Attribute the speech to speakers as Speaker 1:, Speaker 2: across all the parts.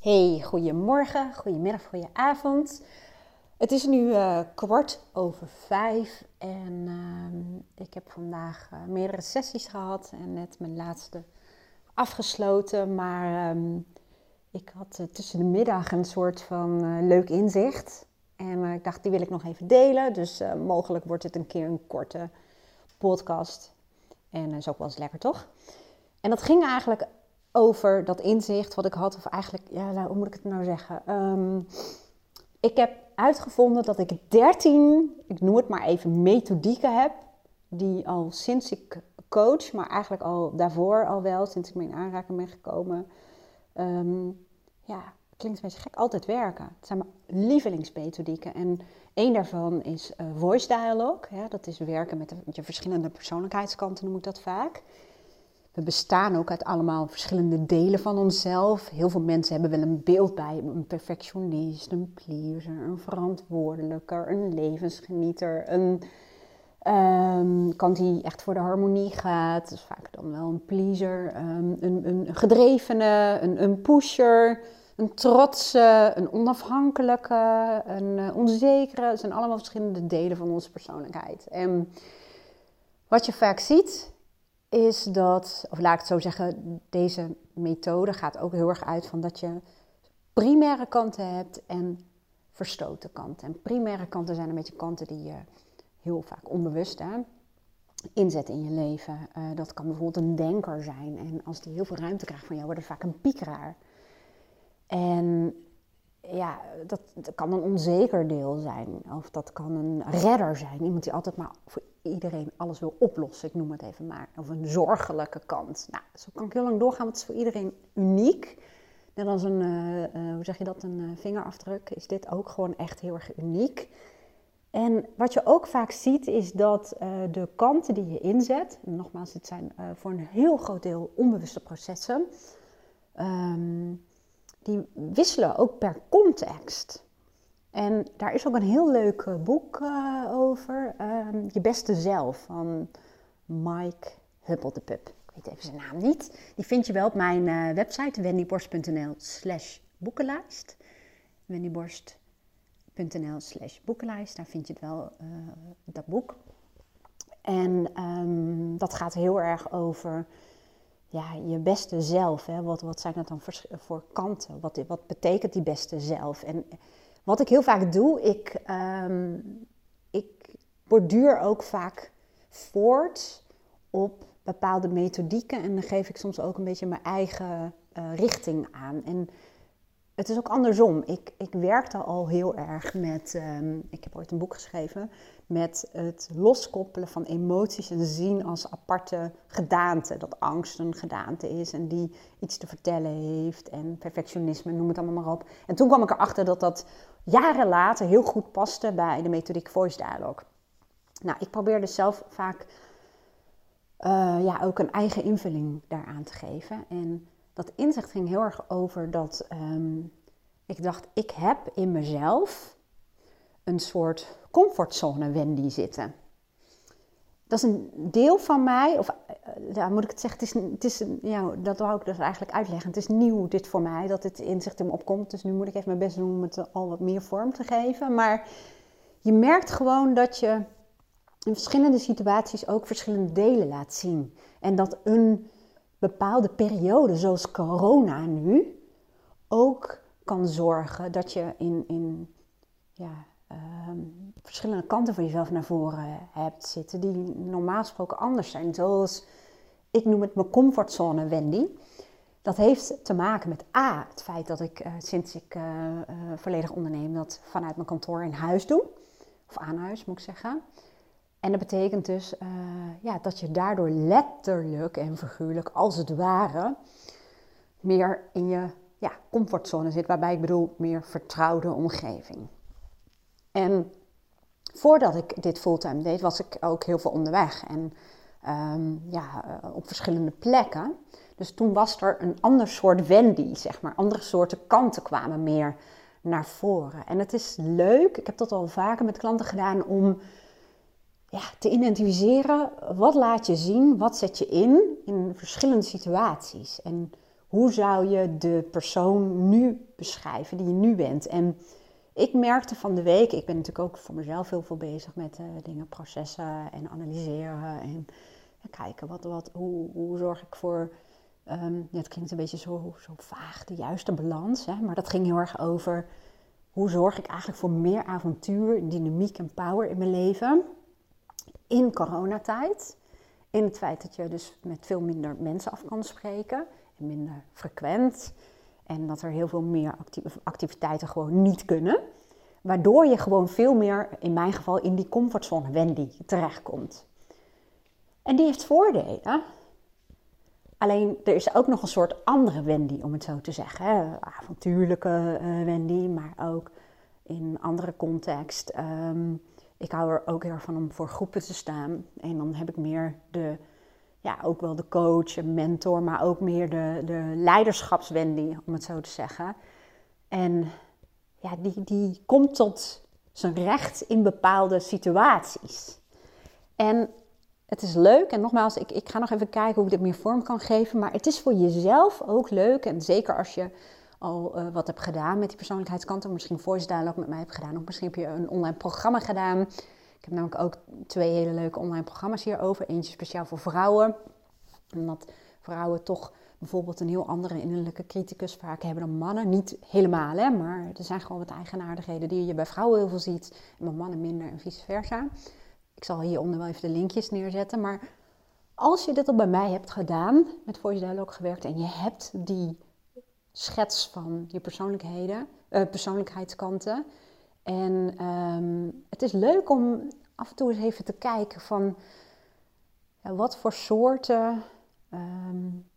Speaker 1: Hey, goedemorgen, goedemiddag, goedenavond. Het is nu uh, kwart over vijf en uh, ik heb vandaag uh, meerdere sessies gehad en net mijn laatste afgesloten. Maar um, ik had eh, tussen de middag een soort van leuk inzicht. En ik dacht, die wil ik nog even delen. Dus mogelijk wordt het een keer een korte podcast. En dat is ook wel eens lekker, toch? En dat ging eigenlijk over dat inzicht wat ik had, of eigenlijk, ja, nou, hoe moet ik het nou zeggen? Um, ik heb uitgevonden dat ik 13, ik noem het maar even, methodieken heb, die al sinds ik coach, maar eigenlijk al daarvoor al wel, sinds ik mee in aanraking ben gekomen, um, ja, klinkt een beetje gek, altijd werken. Het zijn mijn lievelingsmethodieken. En één daarvan is uh, voice dialogue. Ja, dat is werken met, de, met je verschillende persoonlijkheidskanten, noem ik dat vaak. We bestaan ook uit allemaal verschillende delen van onszelf. Heel veel mensen hebben wel een beeld bij een perfectionist, een pleaser, een verantwoordelijker, een levensgenieter, een um, kant die echt voor de harmonie gaat. Dat is vaak dan wel een pleaser, um, een, een gedrevene, een, een pusher, een trotse, een onafhankelijke, een uh, onzekere. Het zijn allemaal verschillende delen van onze persoonlijkheid. En wat je vaak ziet is dat, of laat ik het zo zeggen, deze methode gaat ook heel erg uit van dat je primaire kanten hebt en verstoten kanten. En primaire kanten zijn een beetje kanten die je heel vaak onbewust inzet in je leven. Uh, dat kan bijvoorbeeld een denker zijn. En als die heel veel ruimte krijgt van jou, wordt het vaak een piekeraar. En ja, dat, dat, kan een onzeker deel zijn. Of dat kan een redder zijn. Iemand die altijd maar voor iedereen alles wil oplossen. Ik noem het even maar. Of een zorgelijke kant. Nou, zo kan ik heel lang doorgaan, want het is voor iedereen uniek. Net als een, uh, uh, hoe zeg je dat, een uh, vingerafdruk, is dit ook gewoon echt heel erg uniek. En wat je ook vaak ziet, is dat de kanten die je inzet, nogmaals, dit zijn voor een heel groot deel onbewuste processen, um, die wisselen ook per context. En daar is ook een heel leuk eh, boek uh, over, uh, Je Beste Zelf, van Mike Huppeldepup. Ik weet even zijn naam niet. Die vind je wel op mijn uh, website wendyborst.nl slash boekenlijst. wendyborst.nl slash boekenlijst, daar vind je het wel, dat boek. En um, dat gaat heel erg over ja, je beste zelf. Hè? Wat, wat zijn dat dan voor, voor kanten? Wat, wat betekent die beste zelf? En wat ik heel vaak doe, ik, um, ik borduur ook vaak voort op bepaalde methodieken. En dan geef ik soms ook een beetje mijn eigen uh, richting aan. En het is ook andersom. Ik, ik werkte al heel erg met, um, ik heb ooit een boek geschreven, met het loskoppelen van emoties en zien als aparte gedaante. Dat angst een gedaante is en die iets te vertellen heeft en perfectionisme, noem het allemaal maar op. En toen kwam ik erachter dat dat jaren later heel goed paste bij de methodiek Voice Dialogue. Nou, ik probeerde zelf vaak uh, ja, ook een eigen invulling daaraan te geven. En dat inzicht ging heel erg over dat um, ik dacht, ik heb in mezelf een soort comfortzone Wendy zitten. Dat is een deel van mij, of eh, ja, moet ik het zeggen, het is, het is, ja, dat wou ik dus eigenlijk uitleggen. Het is nieuw dit voor mij, dat dit inzicht in me opkomt. Dus nu moet ik even mijn best doen om het al wat meer vorm te geven. Maar je merkt gewoon dat je in verschillende situaties ook verschillende delen laat zien. En dat een bepaalde periode, zoals corona nu, ook kan zorgen dat je in, in ja, uh, verschillende kanten van jezelf naar voren hebt zitten, die normaal gesproken anders zijn. Zoals, ik noem het mijn comfortzone, Wendy. Dat heeft te maken met A, het feit dat ik uh, sinds ik uh, volledig onderneem dat vanuit mijn kantoor in huis doe. Of aan huis moet ik zeggen. En dat betekent dus ja, dat je daardoor letterlijk en figuurlijk, als het ware, meer in je ja, comfortzone zit. Waarbij ik bedoel meer vertrouwde omgeving. En voordat ik dit fulltime deed, was ik ook heel veel onderweg. En um, ja, eh, op verschillende plekken. Dus toen was er een ander soort Wendy, zeg maar. Andere soorten kanten kwamen meer naar voren. En het is leuk, ik heb dat al vaker met klanten gedaan, om ja, te identificeren wat laat je zien, wat zet je in in verschillende situaties. En hoe zou je de persoon nu beschrijven die je nu bent? En ik merkte van de week, ik ben natuurlijk ook voor mezelf heel veel bezig met uh, dingen, processen en analyseren en, kijken wat, wat, hoe, hoe zorg ik voor. Ja, het klinkt een beetje zo, zo vaag, de juiste balans, hè, maar dat ging heel erg over hoe zorg ik eigenlijk voor meer avontuur, dynamiek en power in mijn leven in coronatijd. In het feit dat je dus met veel minder mensen af kan spreken en minder frequent. En dat er heel veel meer activiteiten gewoon niet kunnen. Waardoor je gewoon veel meer, in mijn geval, in die comfortzone Wendy terechtkomt. En die heeft voordelen. Alleen er is ook nog een soort andere Wendy, om het zo te zeggen. Avontuurlijke uh, Wendy, maar ook in andere context. Um, ik hou er ook heel van om voor groepen te staan. En dan heb ik meer de, ja, ook wel de coach, mentor, maar ook meer de, de leiderschapswendy, om het zo te zeggen. En ja, die, die komt tot zijn recht in bepaalde situaties. En het is leuk, en nogmaals, ik, ik ga nog even kijken hoe ik dit meer vorm kan geven. Maar het is voor jezelf ook leuk, en zeker als je al uh, wat hebt gedaan met die persoonlijkheidskanten. Misschien voice dialogue met mij hebt gedaan. Of misschien heb je een online programma gedaan. Ik heb namelijk ook twee hele leuke online programma's hierover. Eentje speciaal voor vrouwen. Omdat vrouwen toch bijvoorbeeld een heel andere innerlijke criticus vaak hebben dan mannen. Niet helemaal, hè, maar er zijn gewoon wat eigenaardigheden die je bij vrouwen heel veel ziet. En bij mannen minder en vice versa. Ik zal hieronder wel even de linkjes neerzetten. Maar als je dit al bij mij hebt gedaan, met Voice Dialogue gewerkt en je hebt die schets van je persoonlijkheden, uh, persoonlijkheidskanten. En ehm, het is leuk om af en toe eens even te kijken van ja, wat voor soorten, um,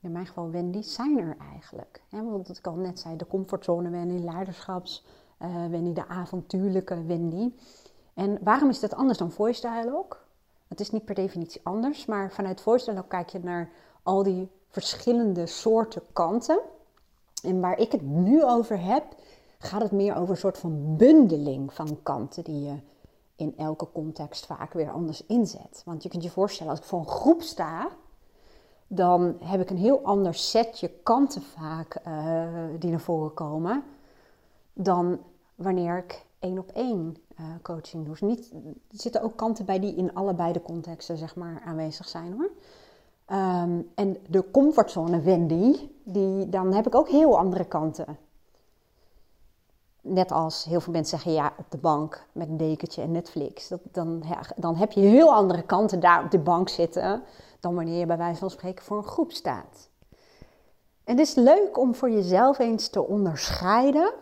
Speaker 1: in mijn geval Wendy, zijn er eigenlijk. Want wat ik al net zei, de comfortzone Wendy, leiderschaps uh, Wendy, de avontuurlijke Wendy. En waarom is dat anders dan voice dialogue? Het is niet per definitie anders, maar vanuit voice dialogue kijk je naar al die verschillende soorten kanten. En waar ik het nu over heb, gaat het meer over een soort van bundeling van kanten die je in elke context vaak weer anders inzet. Want je kunt je voorstellen, als ik voor een groep sta, dan heb ik een heel ander setje kanten vaak uh, die naar voren komen, dan wanneer ik één op één uh, coaching. Dus niet, er zitten ook kanten bij die in allebei de contexten zeg maar, aanwezig zijn hoor. Um, en de comfortzone Wendy, die, dan heb ik ook heel andere kanten. Net als heel veel mensen zeggen, ja, op de bank met een dekentje en Netflix. Dat, dan, ja, dan heb je heel andere kanten daar op de bank zitten dan wanneer je bij wijze van spreken voor een groep staat. En het is leuk om voor jezelf eens te onderscheiden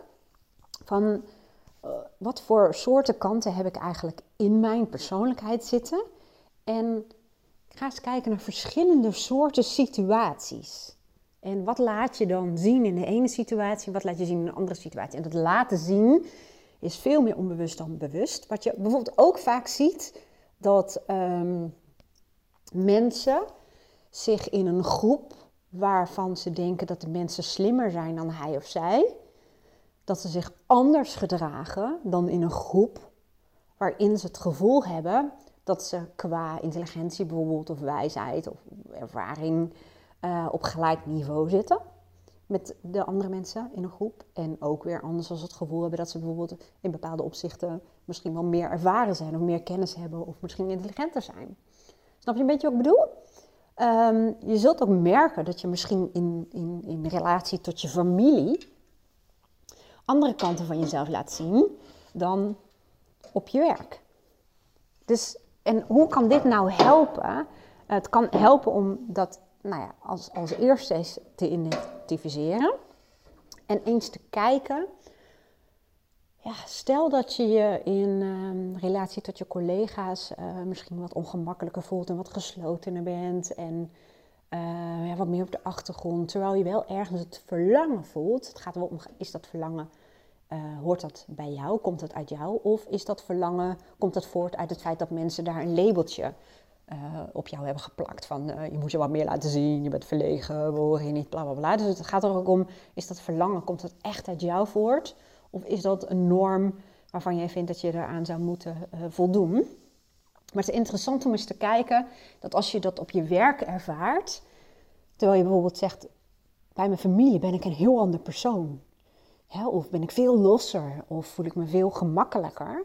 Speaker 1: van wat voor soorten kanten heb ik eigenlijk in mijn persoonlijkheid zitten. En ga eens kijken naar verschillende soorten situaties. En wat laat je dan zien in de ene situatie, wat laat je zien in een andere situatie? En dat laten zien is veel meer onbewust dan bewust. Wat je bijvoorbeeld ook vaak ziet, dat um, mensen zich in een groep waarvan ze denken dat de mensen slimmer zijn dan hij of zij, dat ze zich anders gedragen dan in een groep waarin ze het gevoel hebben dat ze qua intelligentie bijvoorbeeld of wijsheid of ervaring uh, op gelijk niveau zitten met de andere mensen in een groep. En ook weer anders als het gevoel hebben dat ze bijvoorbeeld in bepaalde opzichten misschien wel meer ervaren zijn of meer kennis hebben of misschien intelligenter zijn. Snap je een beetje wat ik bedoel? Um, je zult ook merken dat je misschien in, in, in relatie tot je familie andere kanten van jezelf laat zien dan op je werk. Dus, en hoe kan dit nou helpen? Het kan helpen om dat nou ja, als, als eerste eens te identificeren. En eens te kijken. Ja, stel dat je je in uh, relatie tot je collega's uh, misschien wat ongemakkelijker voelt en wat geslotener bent. En uh, ja, wat meer op de achtergrond. Terwijl je wel ergens het verlangen voelt. Het gaat wel om, is dat verlangen, uh, hoort dat bij jou? Komt dat uit jou? Of is dat verlangen, komt dat voort uit het feit dat mensen daar een labeltje uh, op jou hebben geplakt. Van je moet je wat meer laten zien, je bent verlegen, we horen je niet, bla bla bla. Dus het gaat er ook om, is dat verlangen, komt dat echt uit jou voort? Of is dat een norm waarvan jij vindt dat je eraan zou moeten voldoen? Maar het is interessant om eens te kijken dat als je dat op je werk ervaart, terwijl je bijvoorbeeld zegt, bij mijn familie ben ik een heel ander persoon. of ben ik veel losser of voel ik me veel gemakkelijker.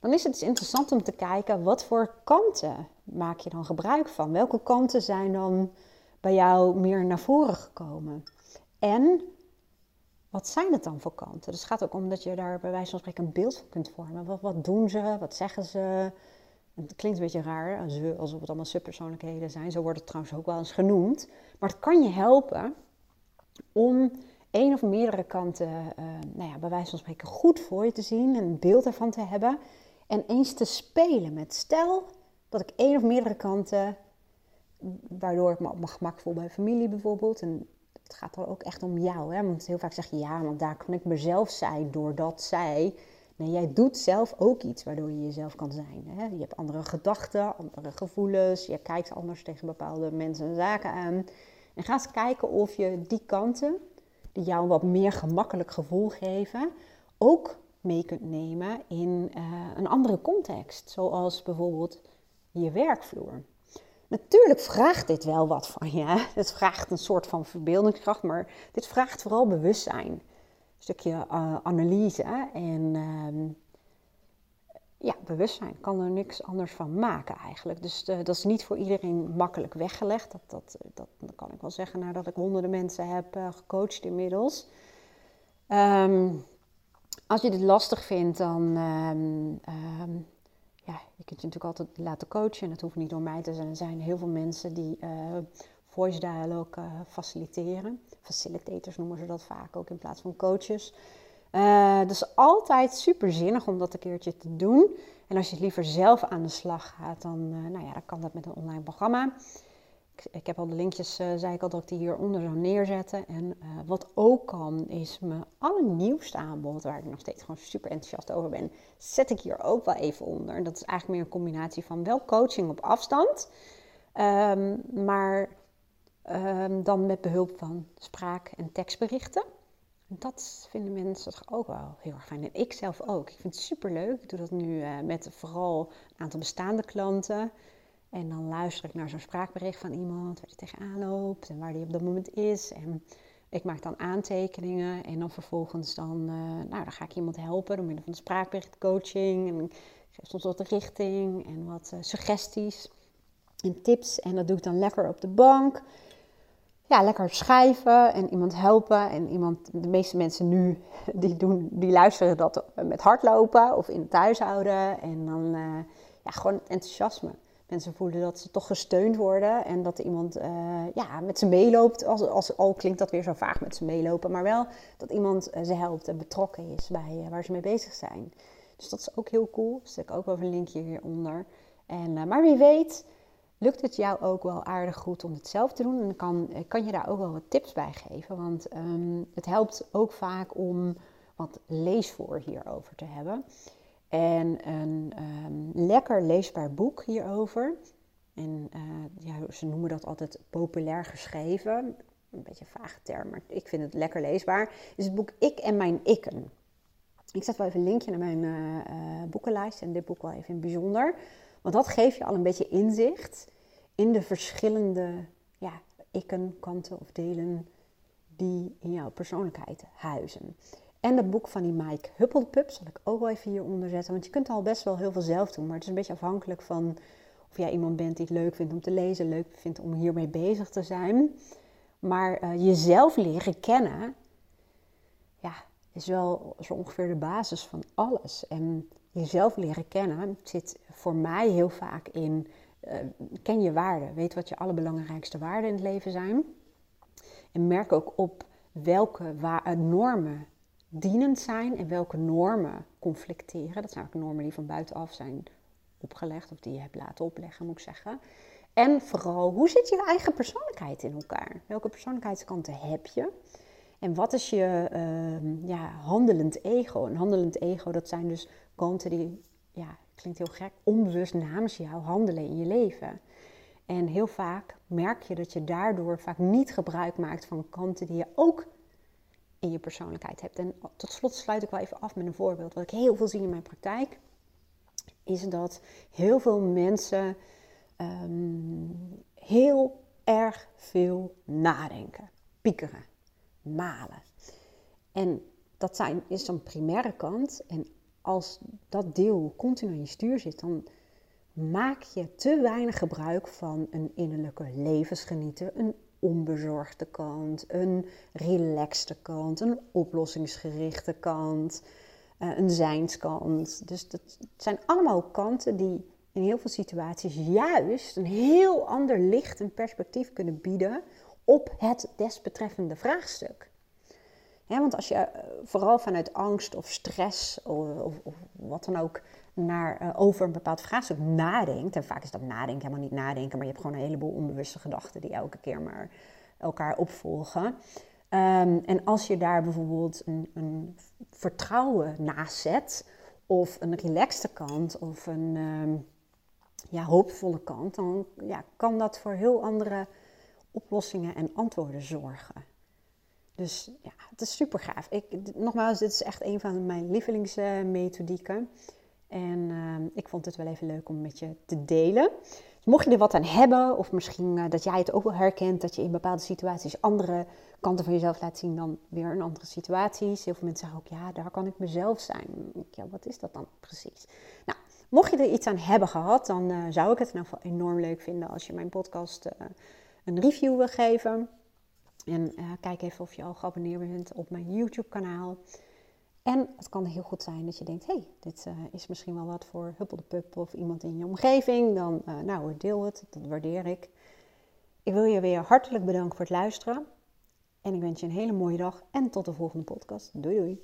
Speaker 1: Dan is het dus interessant om te kijken wat voor kanten maak je dan gebruik van. Welke kanten zijn dan bij jou meer naar voren gekomen? En wat zijn het dan voor kanten? Dus het gaat ook om dat je daar bij wijze van spreken een beeld van kunt vormen. Wat, wat doen ze? Wat zeggen ze? Het klinkt een beetje raar, alsof het allemaal subpersoonlijkheden zijn. Zo wordt het trouwens ook wel eens genoemd. Maar het kan je helpen om één of meerdere kanten, uh, nou ja, bij wijze van spreken, goed voor je te zien. Een beeld ervan te hebben. En eens te spelen met. Stel dat ik één of meerdere kanten, waardoor ik me op mijn gemak voel bij familie bijvoorbeeld. En het gaat dan ook echt om jou. Hè? Want heel vaak zeg je ja, want daar kan ik mezelf zijn doordat zij. Nee, jij doet zelf ook iets waardoor je jezelf kan zijn. Hè? Je hebt andere gedachten, andere gevoelens. Je kijkt anders tegen bepaalde mensen en zaken aan. En ga eens kijken of je die kanten, die jou een wat meer gemakkelijk gevoel geven, ook mee kunt nemen in uh, een andere context. Zoals bijvoorbeeld je werkvloer. Natuurlijk vraagt dit wel wat van je. Het vraagt een soort van verbeeldingskracht, maar dit vraagt vooral bewustzijn. Stukje uh, analyse en uh, ja, bewustzijn. kan er niks anders van maken eigenlijk. Dus uh, dat is niet voor iedereen makkelijk weggelegd. Dat, dat, dat, kan ik wel zeggen nadat ik honderden mensen heb uh, gecoacht inmiddels. Um, als je dit lastig vindt, dan um, ja, je kunt je natuurlijk altijd laten coachen. En dat hoeft niet door mij te zijn. Er zijn heel veel mensen die voice dialogue uh, faciliteren. Facilitators noemen ze dat vaak ook in plaats van coaches. Uh, dat is altijd super zinnig om dat een keertje te doen. En als je het liever zelf aan de slag gaat, dan, nou ja, dan kan dat met een online programma. Ik, heb al de linkjes, zei ik al, dat ik die hieronder zou neerzetten. En wat ook kan, is mijn allernieuwste aanbod, waar ik nog steeds gewoon super enthousiast over ben, zet ik hier ook wel even onder. Dat is eigenlijk meer een combinatie van wel coaching op afstand, um, maar um, dan met behulp van spraak- en tekstberichten. Dat vinden mensen toch ook wel heel erg fijn. En ik zelf ook. Ik vind het super leuk. Ik doe dat nu uh, met vooral een aantal bestaande klanten. En dan luister ik naar zo'n spraakbericht van iemand waar hij tegenaan loopt en waar die op dat moment is. En ik maak dan aantekeningen en dan vervolgens dan, uh, nou, dan ga ik iemand helpen door middel van de spraakberichtcoaching. En ik geef soms wat richting en wat uh, suggesties en tips. En dat doe ik dan lekker op de bank. Ja, lekker schrijven en iemand helpen. En iemand, de meeste mensen nu, die, doen, die luisteren dat met hardlopen of in het huishouden. En dan, uh, ja, gewoon enthousiasme mensen voelen dat ze toch gesteund worden en dat iemand uh, ja, met ze meeloopt. Als, als, al klinkt dat weer zo vaag met ze meelopen, maar wel dat iemand uh, ze helpt en betrokken is bij waar ze mee bezig zijn. Dus dat is ook heel cool. Ik ook wel een linkje hieronder. En, maar wie weet, lukt het jou ook wel aardig goed om het zelf te doen. En kan, kan je daar ook wel wat tips bij geven. Want um, het helpt ook vaak om wat leesvoor hierover te hebben. En een um, lekker leesbaar boek hierover. En uh, ja, ze noemen dat altijd populair geschreven. Een beetje een vage term, maar ik vind het lekker leesbaar. Is het boek Ik en Mijn Ikken. Ik zet wel even een linkje naar mijn uh, boekenlijst en dit boek wel even in bijzonder. Want dat geeft je al een beetje inzicht in de verschillende ja, ikken, kanten of delen die in jouw persoonlijkheid huizen. En het boek van die Mike Huppelpup zal ik ook wel even hieronder zetten. Want je kunt al best wel heel veel zelf doen. Maar het is een beetje afhankelijk van of jij iemand bent die het leuk vindt om te lezen, leuk vindt om hiermee bezig te zijn. Maar uh, jezelf leren kennen, ja, is wel zo ongeveer de basis van alles. En jezelf leren kennen zit voor mij heel vaak in, uh, ken je waarden. Weet wat je allerbelangrijkste waarden in het leven zijn. En merk ook op welke normen dienend zijn en welke normen conflicteren. Dat zijn ook normen die van buitenaf zijn opgelegd of die je hebt laten opleggen, moet ik zeggen. En vooral, hoe zit je eigen persoonlijkheid in elkaar? Welke persoonlijkheidskanten heb je? En wat is je uh, ja, handelend ego? Een handelend ego, dat zijn dus kanten die, ja, klinkt heel gek, onbewust namens jou handelen in je leven. En heel vaak merk je dat je daardoor vaak niet gebruik maakt van kanten die je ook in je persoonlijkheid hebt. En tot slot sluit ik wel even af met een voorbeeld. Wat ik heel veel zie in mijn praktijk, is dat heel veel mensen um, heel erg veel nadenken, piekeren. malen. En dat zijn, is dan primaire kant. En als dat deel continu aan je stuur zit, dan maak je te weinig gebruik van een innerlijke levensgenieten, een onbezorgde kant, een relaxte kant, een oplossingsgerichte kant, uh, een zijnskant. Dus dat zijn allemaal kanten die in heel veel situaties juist een heel ander licht en perspectief kunnen bieden op het desbetreffende vraagstuk. Want als je eh, vooral vanuit angst of stress of, of, wat dan ook naar, uh, over een bepaald vraagstuk nadenkt, en vaak is dat nadenken helemaal niet nadenken, maar je hebt gewoon een heleboel onbewuste gedachten die elke keer maar elkaar opvolgen. Um, en als je daar bijvoorbeeld een, een, vertrouwen naast zet, of een relaxte kant, of een um, ja, hoopvolle kant, dan ja, kan dat voor heel andere oplossingen en antwoorden zorgen. Dus ja, het is super gaaf. Ik, nogmaals, dit is echt een van mijn lievelingsmethodieken. En uh, ik vond het wel even leuk om met je te delen. Dus mocht je er wat aan hebben, of misschien uh, dat jij het ook wel herkent, dat je in bepaalde situaties andere kanten van jezelf laat zien dan weer in andere situaties. Heel veel mensen zeggen ook, ja, daar kan ik mezelf zijn. Ja, wat is dat dan precies? Nou, mocht je er iets aan hebben gehad, dan uh, zou ik het in ieder geval enorm leuk vinden als je mijn podcast uh, een review wil geven. En kijk even of je al geabonneerd bent op mijn YouTube-kanaal. En het kan heel goed zijn dat je denkt, hey, dit uh, is misschien wel wat voor Huppel de Pup of iemand in je omgeving. Dan, uh, nou, deel het, dat waardeer ik. Ik wil je weer hartelijk bedanken voor het luisteren. En ik wens je een hele mooie dag en tot de volgende podcast. Doei doei.